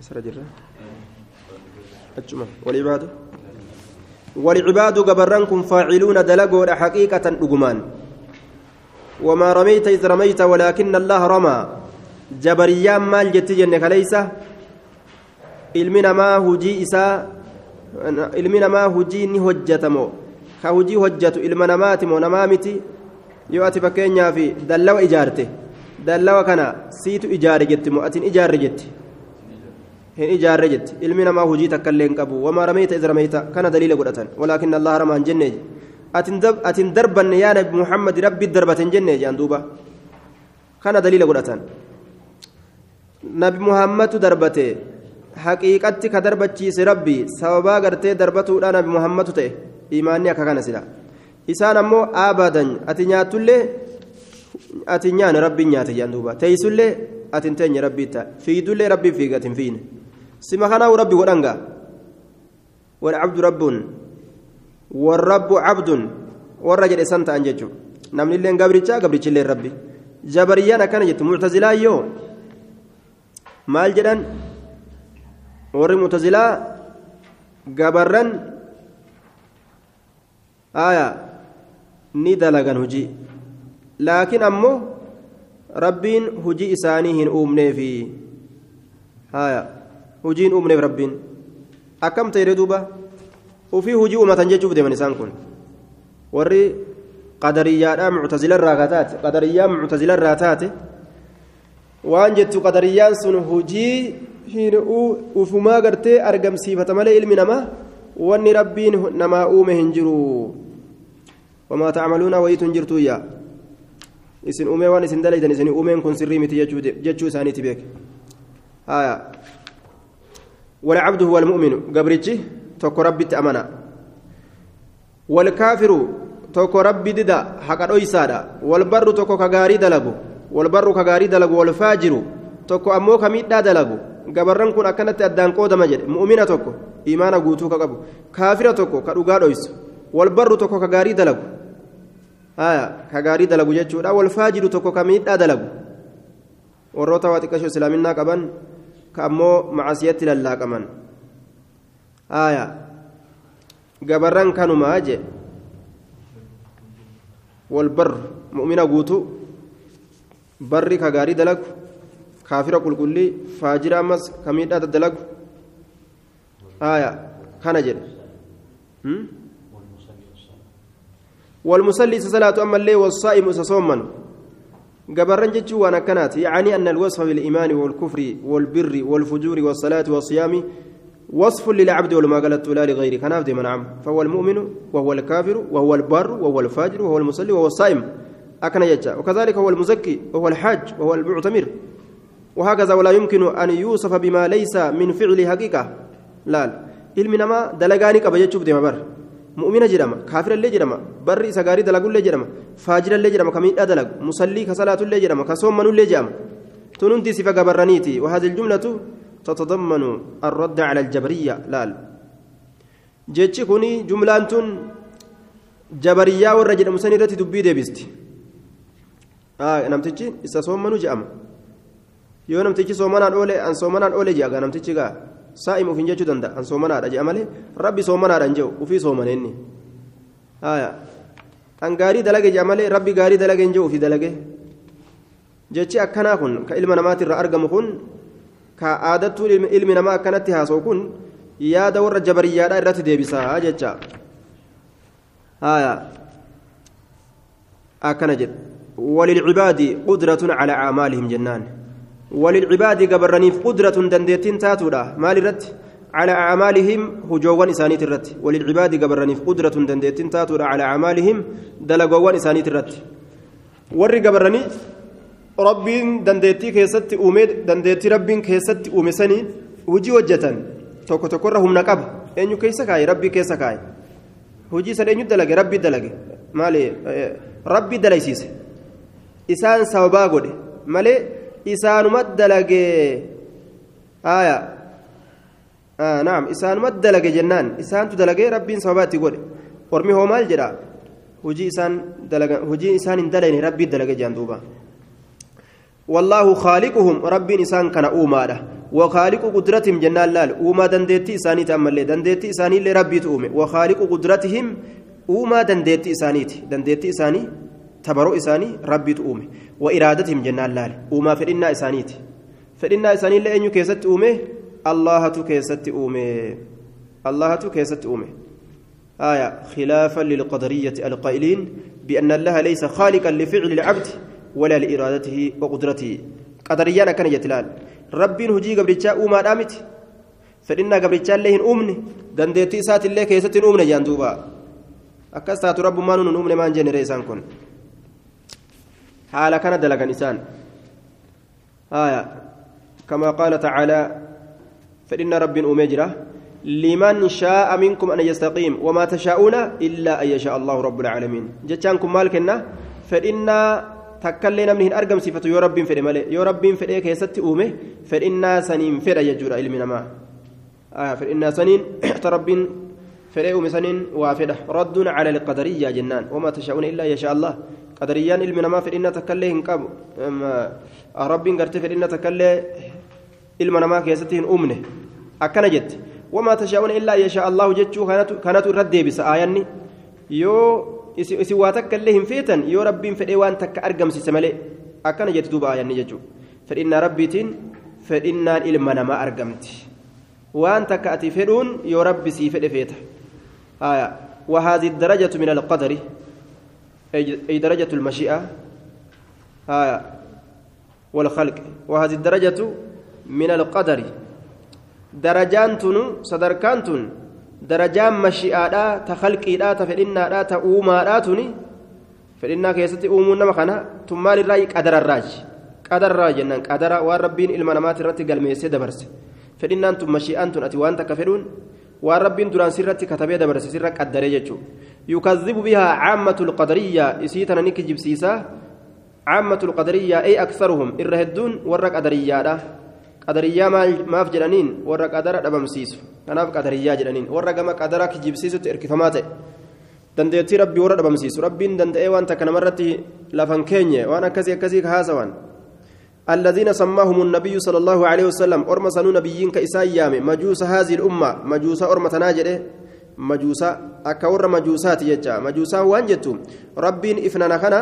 سرجرة أجمع والعباد والعباد قبرنكم فاعلون دلقوا حقيقة رجمان وما رميت إذ رميت ولكن الله رمى جبريان مال جت جنك ليس ilmi namaa hujii isaa ilmi namaa hujii ni hojjetamoo ka hujii hojjetu ilma namaati moo namaa miti yoo ati fakkeenyaaf dallawa ijaarte dallawa kana siitu ijaare hin ijaarre jetti. Ilmi namaa hujii takka illee hin qabu. Wamaa rameeyta iz rameeyta kana daliila godhatan. Walaakin allah ramaan jennee atin darbanne yaa nabi muhammad rabbi darbaten jennee jedhan duuba. Kana daliila godhatan. Nabi muhammadu darbate. Haqiiqatti ka darbachiise rabbi. Sababaa gartee darbatuudha nabi muhammadu ta'e. Imaanni akka kana sila. Isaan ammoo abadan ati nyaatullee ati nyaane rabbiin nyaate jedhan duuba. Teeysullee ati hin teenye rabbii ta'a fiidullee rabbiin fiiga ati hin fiine sima kanaahu rabbi godhanga walcabdu rabbuun warrabbu cabdun warra jedhe san ta'an jechuudha namnillee gabrichaa gabrichillee rabbi jabariyyaan akkana jettu muctazilaa yoo maal jedhan warri mutazilaa gabarran aya ni dalagan hujii laakiin ammoo rabbiin hujii isaanii hin uumneefi haya hujiin uumneef rabbiin akkam ta'e duuba ufii hujii uumatan jechuuf deeman isaan kun warri qadariyyaadhaa muctazilarraa taate qadariyyaa muctazilarraa taate waan jettu qadariyyaan sun hujii hin ufumaa gartee argamsiifata malee ilmi namaa wanni rabbiin namaa uume hin jiru wamaa tacmaluuna wayitu jirtu yaa isin uumee waan isin dalaydan isin uumeen kun sirrii miti jechuu isaaniiti beeke haya والعبد هو المؤمن قبرتي توكو ربي تأمنا والكافر توكو ربي ددا حق أويسادا والبر توكو كغاري دلغو والبر كغاري دلغو والفاجر توكو أمو كميدا دلغو gabarran kun akkanatti addaan qoodama jedhe mu'mina tokko imaana guutuu ka qabu kaafira tokko ka dhugaa dhoysu walbarru tokko ka gaarii dalagu ka gaarii dalagu jechuudha walfaajiru tokko ka miidhaa dalagu warroota waa xiqqashoo islaaminaa qaban ammoo macasiyatti lallaaqaman haya gabarran kanumaa je walbarru mu'mina guutuu barri ka gaarii dalagu kaafira qulqullii faajira ammas kamiidhaa daddalagu haya kana jedhe والمصلي صلاة أما الليل والصائم سصوما قبرن جتشو وأنا كانت يعني أن الوصف بالإيمان والكفر والبر والفجور والصلاة والصيام وصف للعبد ولما قالت لا لغيره كان عبد من عم. فهو المؤمن وهو الكافر وهو البر وهو الفاجر وهو المصلي وهو الصائم. أكن يجا وكذلك هو المزكي وهو الحاج وهو المعتمر. وهكذا ولا يمكن أن يوصف بما ليس من فعل حقيقة. لا علم نما دلغاني قبل يجوب ديما جرما كافر اللي جرما بر سغاري دلغ اللي جرما فاجر اللي جرما كمين دلغ مصلي كصلاة اللي جرما كصوم من اللي جام تننتي صفة قبرانيتي وهذه الجملة تتضمن الرد على الجبرية لا جيتشي كوني جملة جبرية والرجل مسنيرة دبي ديبستي آه نمتجي إسا منو جام yoo namtichi soomanaan oole an soomanaan oole jea gaa namtichi gaa? saa'im ufiin jechuu danda'a an soomanaadha jea malee rabbi soomanaadhaan jehu ufii soomaneenni haya an gaarii dalage jea malee rabbi gaarii dalage hin jehu ufii dalage jechi akkanaa kun ka ilma namaatirra argamu kun ka aadattuu ilmi namaa akkanatti haasa'u kun yaada warra jabariyyaadha irratti deebisaa jecha haya akkana jedhe وللعباد قدرة على أعمالهم جنان وللعباد قبرنيف قدرة دندتين تاتودا. مال الرت على أعمالهم هجوان إسانيت الرت وللعباد قبرنيف قدرة دندتين تاتودا. على أعمالهم دلقوان إسانيت الرت ور قبرني ربين دندتي كيست أوميد دندتي ربين كيست أومسني وجي وجتن. توكو تكرهم نقب. أنيو كيس كاي ربي كيس كاي hojii san eenyu dalage rabbi dalage maali rabbi dalaysiise isaan sababaa godhe malee isaanuma dalagee aya naam isaanuma dalage jennaan isaantu dalagee rabbiin sababaa itti godhe ormi hoo maal jedha hujii isaan dalagan hujii isaan hin dalayne rabbii dalage jedhan duuba والله خالقهم رب إنسان كان أوماده وخالق قدرتهم جنان لال وما دندتي إساني تأمل دندتي إساني اللي ربي تؤمي وخالق قدرتهم وما دندتي إسانيتي دندتي إساني تبرو إساني ربي تؤمي وإرادتهم جنان لال وما فإنا إسانيتي فإنا إساني اللي أنيو كيست أومي الله تو كيست أومي الله تو كيست أومي آية خلافا للقدرية القائلين بأن الله ليس خالقا لفعل العبد ولا لإرادته وقدرته قدريانا كان يتلال ربين هجي قبرتشا أوما دامت فإن قبرتشا اللي أمني دندتي سات اللي كيست أمني جاندوبا أكستات رب ما أمني ما نجني ريسان كن حالا كان دلقا نسان آية كما قال تعالى فإن رب أمجرة لمن شاء منكم أن يستقيم وما تشاءون إلا أن يشاء الله رب العالمين جتشانكم مالكنا فإن takkallee namni hin argamsiifatu yoo rabbiin fedhe malee yoo rabbiin fedhee keessatti uume fedhinnaa saniin fedha jechuudha ilmi namaa fedhinnaa saniin ta rabbiin fedhee uume saniin waa fedha radduun cala alqadariyyaa jennaan wamaa tashaa'uuna illaa yashaa allah qadariyyaan ilmi namaa fedhinnaa takkallee hin qabu rabbiin gartee fedhinnaa takkallee ilma namaa keessatti hin uumne akkana jette wamaa tashaa'uuna illaa yashaa allahu jechuu kanatu irratti deebisa aayanni yoo isin waa takka illee hin feetan yoo rabbiin fedhee waan takka argamsiise malee akkana jetti duuba aayanni jechuudha fedhinnaa rabbiitiin fedhinnaan ilma namaa argamti waan takka ati fedhuun yoo rabbi sii fedhe feeta وهذه الدرجة من القدر أي درجة المشيئة والخلق وهذه الدرجة من القدر درجان تنو صدركان تنو darajaan mashi'aadhaa ta halqiidhaa ta fedhinnaadhaa ta uumaadhaa tuni fedhinnaa keessatti uumuun nama kana tun maalirraa qadararraaji qadarraa jennaan qadara waan rabbiin ilma namaati irratti galmeessee dabarse fedhinnaan tun mashi'aan tun ati waan takka fedhuun waan rabbiin jechuudha yukazzibu bihaa caammatul qadariyyaa isii tana ni kijibsiisaa caammatul qadariyyaa ay aksaruhum irra hedduun warra qadariyyaadha qadariyyaa maaf jedhaniin warra qadara dhabamsiisu kanaaf qadariyyaa jedhaniin warra gama qadara kijibsiisutti erkifamaa ta'e dandeettii rabbii warra dhabamsiisu rabbiin danda'ee waan takka namarratti lafan keenye waan akkasii akkasii haasawan الذين سماهم النبي صلى الله عليه وسلم أرم سنو نبيين كإسايام مجوس هذه الأمة مجوس أرم تناجره مجوس أكور مجوسات يجا مجوسا وانجتم ربين إفنانا خنا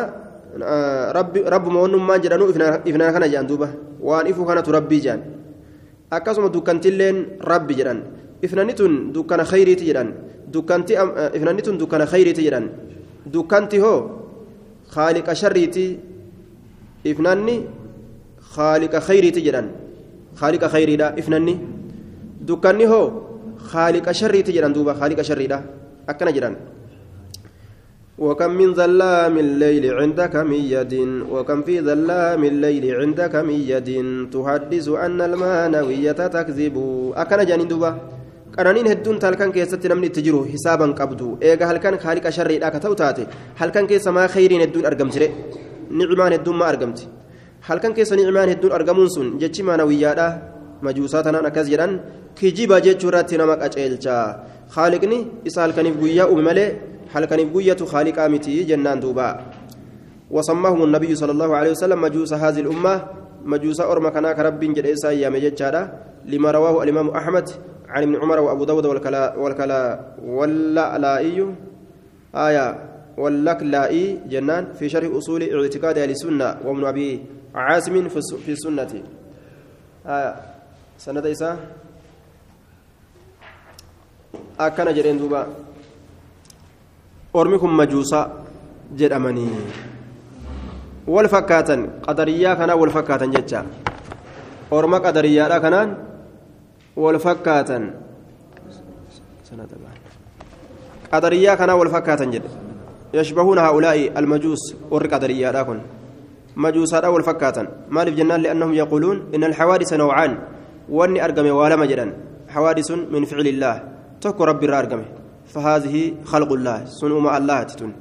رب رب مون ما جرانو إفنانا خنا جان دوبا وان إفو خنا تربي جان أكاسم دكانتلين ربي جران إفنانيتون دكان خيري تجران دكانتي إفنانيتون دكان خيري تجران دكانتي هو خالق شريتي إفناني خالق خيريتي جران خالق خيري دا إفناني دكاني هو خالق شريتي جران دوبا خالق شري دا أكنا جران وكم من ظلام الليل عندك من يد وكم في ظلام الليل عندك من يد تحدث أن المانوية تكذب أكنا جانين دوبا qananiin hedduun halkan keessatti namni itti jiru hisaaban qabdu eega halkan haaliqa sharriidhaa ka ta'u taate halkan keessa maa khayriin hedduun argamtire nicmaan hedduun maa argamti halkan keessa nicmaan hedduun argamuun sun jechi maanawiyyaadha majuusaa tanaan akkas jedhan kijiba jechuu irratti nama qaceelcha. Haaliqni isa halkaniif guyyaa uume malee halkaniif guyyatu haaliqaa miti jennaan duuba. وسماهم النبي صلى الله عليه وسلم مجوس هذه الأمة مجوس أرمى كنا كرب جديسا يا مجد لما رواه الإمام أحمد عن ابن عمر وابو داود والكلا والكلا واللائي آية واللكلائي جنان في شرح أصول اعتقاد أهل السنة وابن أبي عاصم في السنة آية سنة إساء أكن جرين دوبا أرمكم مجوسا جرمني والفكاتن قدريا كان والفكاتن جتا أرمى قدريا كانان والفكاتا قدريا كان والفكاتا جد يشبهون هؤلاء المجوس ور قدريا لكن مجوس هذا والفكاتا ما جنان لأنهم يقولون إن الحوادث نوعان واني أرقم ولم جدا حوادث من فعل الله تكو ربي أرقمه فهذه خلق الله سنوم الله تتون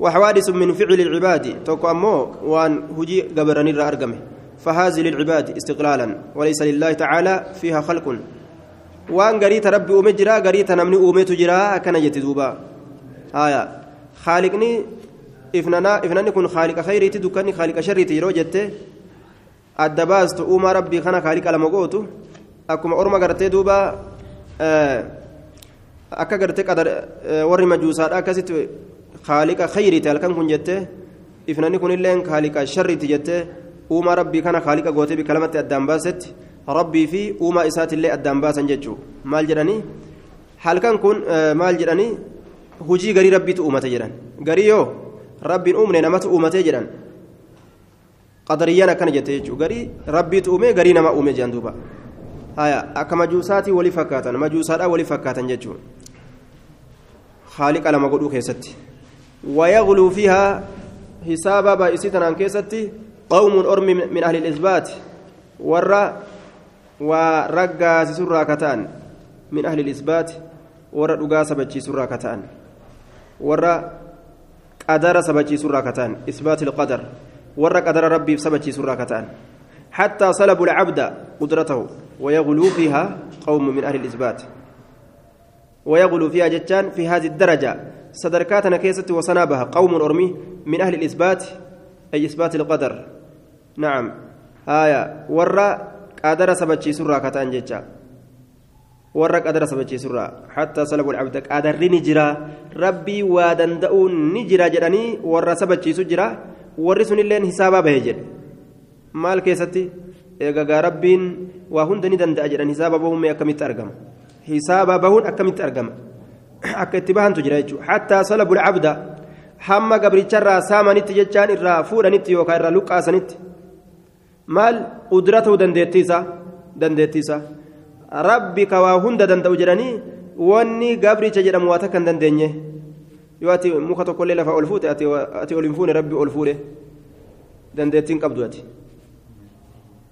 وحوادث من فعل العباد تكو أمو وان هجي قبرني أرقمه فهذه للعباد استقلالا وليس لله تعالى فيها خلق وان غريت ربي أومي جرا غريت نمني أومي تجرا كان يتدوبا آية خالقني إفنانا إفناني كن خالق خيري تدكني خالق شري تجرو جت الدباز تؤم ربي خنا خالق لما قوتو akkuma orma gartee akka gartee warri majuusaadha akkasitti haaliqa khayriiti halkan kun jettee ifnani kunilleen haaliqa sharriiti jettee uumaa rabbii kana haaliqa gootee bikka lamatti addaan baasetti rabbii fi uumaa isaatillee addaan baasan jechuu maal jedhanii halkan kun maal jedhanii hujii garii rabbiitu uumate jedhan garii yoo rabbiin uumne namatu uumatee jedhan qadariyyaan akkana jette jechuudha garii rabbiitu uume garii nama uume jedhan duuba akka majuusaatii walii fakkaatan majuusaadhaa walii fakkaatan jechuudha haaliqa lama godhuu keessatti wayagluu fiihaa hisaaba baay'isii tanaan keessatti qawmuun ormi min ahli isbaati warra waa raggaasisurraa kataan min ahli isbaati warra dhugaa sabachiisurraa kataan warra qadara sabachiisurraa kataan isbaati ilqadar warra qadara rabbiif sabachiisurraa kataan حتى صلبوا العبد قدرته ويغلو فيها قوم من أهل الإثبات ويغلو فيها جتان في هذه الدرجة صدركاتنا كيست وصنابها قوم أرمي من أهل الإثبات أي إثبات القدر. نعم. آية. ورى قدر سبتشي سرى كتان جتا ورى قدر سبتشي سرى حتى صلبوا العبد. قدر نجرا ربي ودندأوا نجرا جراني. ورى سبتشي سجرا ورسون اللين حسابا بهجر eegagaa rabbiin waa hunda ni danda'a jedhan hisaaba bahuun akkamitti argama hisaaba bahuun akkamitti argama akka itti bahantu jira jechuudha hattaa salabul cabda hamma gabricharraa saamanitti jechaan irraa fuudhanitti yookaan irraa luqqaasanitti maal qudura ta'uu dandeettiisa dandeettiisa rabbi ka waa hunda danda'u jedhanii wanni gabricha jedhamu waa takka hin dandeenye yoo ati muka tokkollee lafa ol fuute ati ol hin fuune rabbi ol fuudhe dandeettiin qabdu ati.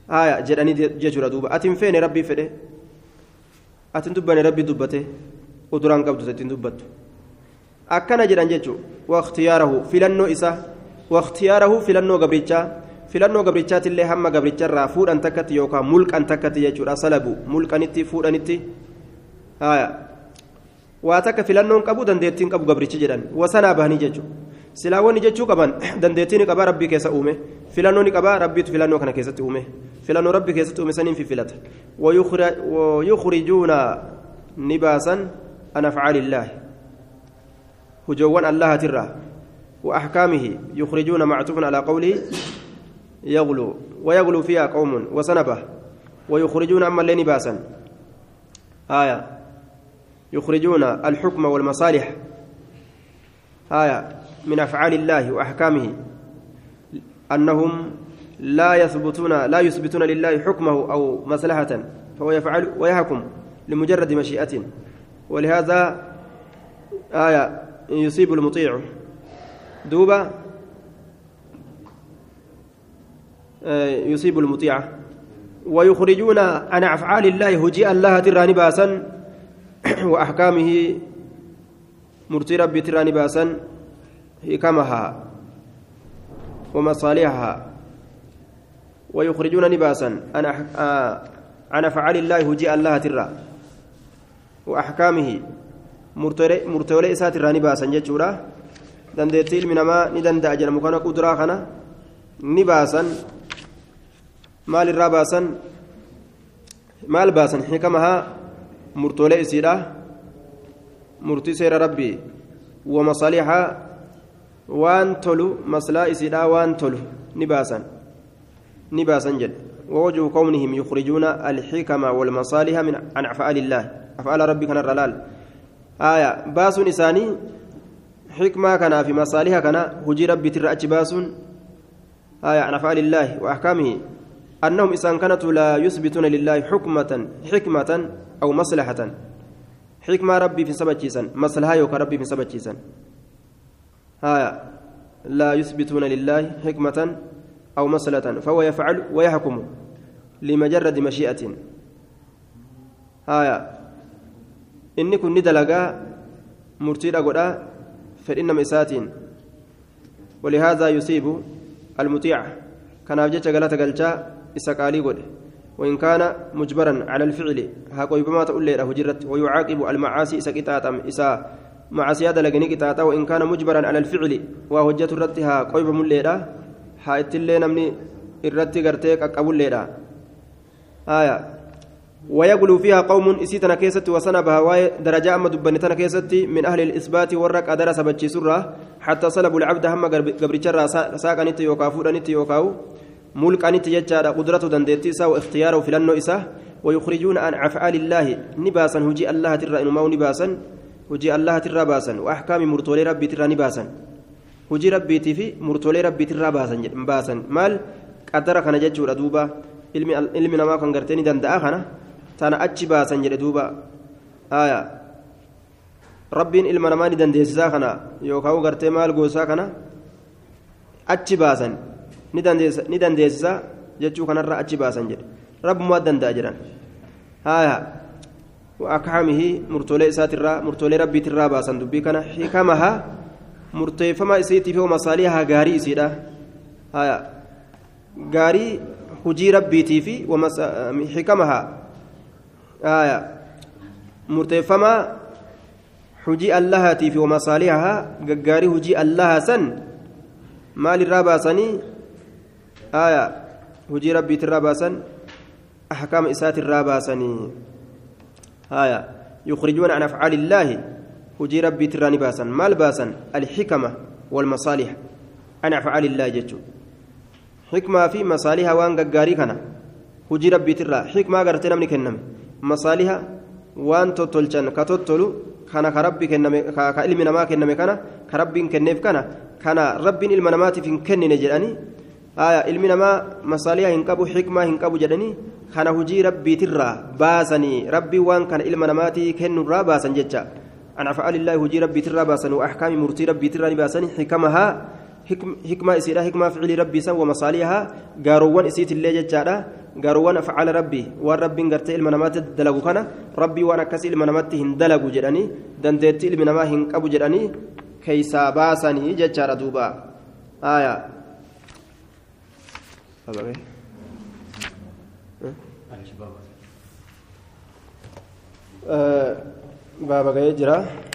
haya jedhanii jechuudha duuba ati hin feene rabbii fedhe ati hin dubbane rabbii dubbate uduraan qabdu ittiin dubbattu akkana jedhan jechuudha waqtiyaarahu filannoo isaa waqtiyaarahu filannoo gabrichaa filannoo gabrichaatillee hamma gabricharraa fuudhan takkatti yookaan mulqan takkatti jechuudha salabu mulqanitti fuudhanitti waa takka filannoon qabu dandeettiin qabu gabrichi jedhan wasanaa bahanii jechuudha silaa wanni jechuu qaban dandeettiin qabaa rabbii keessa uume filannoo ni qabaa rabbiitu filannoo kana keessatti uume filannoo rabbii keessatti uume saniin fifilata wayukhrijuuna ni baasan an afcaaliillaahi hujoowwan allahatirraa وأحكامه يخرجون معطوف على قوله يغلو ويغلو فيها قوم وسنبه ويخرجون أما اللين باسا آية يخرجون الحكم والمصالح آية من أفعال الله وأحكامه أنهم لا يثبتون لا يثبتون لله حكمه أو مصلحة فهو يفعل ويحكم لمجرد مشيئة. ولهذا آية يصيب المطيع. دوبا يصيب المطيع. ويخرجون عن أفعال الله هجيء الله تراني باسا وأحكامه مرتي ربي تراني باسا حكمها ومصالحها ويخرجون نباسا عن عن أفعال الله هجيء الله ترى وأحكامه مرتولي إسات الراني باسا جتشورا dandeettii ilmi namaa ni danda'a jedhamu kana kuduraa kana ni baasan maal irraa baasan maal baasan xikamahaa murtoolee isiidha murtii seera rabbii wamasaalihaa waan tolu maslaa isiidha waan tolu ni baasan. Ni baasan jedhe. ووجه كونهم يخرجون الحكم والمصالح من عن أفعال الله أفعال ربك الرلال آية باس نساني حكمة كان في مصالحها كان هجي ربي ترأج باس آية عن أفعال الله وأحكامه أنهم إذا كانت لا يثبتون لله حكمة حكمة أو مصلحة حكمة ربي في سبب جيسا مصلحة يوكا ربي في سبب آية لا يثبتون لله حكمة أو مصلحة فهو يفعل ويحكم لمجرد مشيئة. آية إني كن ندلقا مرتيرا قدا فإنما إساتين ولهذا يصيب المطيع. كان أبجد قالت قالتا إسقالي قد. وإن كان مجبرا على الفعل هاكوي بما تقول له هجرت ويعاقب المعاصي إسكتاتم إسا معاصي هذا لقني كتاتا وإن كان مجبرا على الفعل وهجة الرتها قوي بموليرا ها اتلي نمني الرتي قرتيك أقبل ليرا آية. ويغلو فيها قوم إسيتنا كيست وسنبها واي درجة أما دبنتنا كيست من أهل الإثبات ورق أدرس بتشي سرة حتى صلبوا العبد هم قبر جرى ساقنت يوكافو دنت يوكاو ملك أنت يجعل قدرته دندتي سا واختياره في لنو إساه ويخرجون عن أفعال الله نباسا هجي الله ترى إنما نباسا. الله ترى باسا وأحكام مرتولي ربي ترى نباسا هجي ربي تفي مرتولي ربي ترى باسا باسا مال قدر كان جتشور دوبا ilmi namaa kan gartee ni danda'a kana tana achi baasan jedhe duuba rabbiin ilma namaa ni dandeessisaa kana yookaan gartee maal goosaa kana achi baasan ni dandeessisaa jechuu kanarra achi baasan jedhe rabbumaa danda'a jedhan aya وأكحمه مرتولي إساترا مرتولي ربي ترا باسن دبي كان حكمها في مصالحها غاري إسيدا آية غاري hujii rabbiitii fi xikamaha murteeffamaa hujii allahaatii fi wamasaalihahaa gaggaarii hujii allaha san maalirraa baasanii hujii rabbiitirraa baasan أحكام إسات الراباسني آية يخرجون عن أفعال الله. هجي ربي تراني باسا مال باسا الحكمة والمصالح. عن أفعال الله جتشو. حكمة في مصالحها وان غاري كان هجي ربي ترى. حكمة غرتي نمني كنم. مصالحها وان تطلچن كتطلو كان كربي كنم. كعلم نما كنم كان كربي كنف كان كان ربي علم نمات في كنن جداني آية علم نما مصالحها هنكبو حكمة هنكبو جداني كان هجي ربي ترى باسني. ربي وان كان علم نماتي كن را باسن ججا. أن أفعال الله هجي ربي ترى باسن وأحكام مرتي ربي ترى باسن حكمها حكمة إسيرا حكمة فعل ربي سن ومصالحها قاروان إسيت اللي ججارا قاروان أفعال ربي. والرب قرتي المنامات دلقو كان ربي وأنا كسي المنامات هندلقو جراني دندتي المنامات هنقبو جراني كيسا باسني ججارا دوبا آية؟ بابا. جرا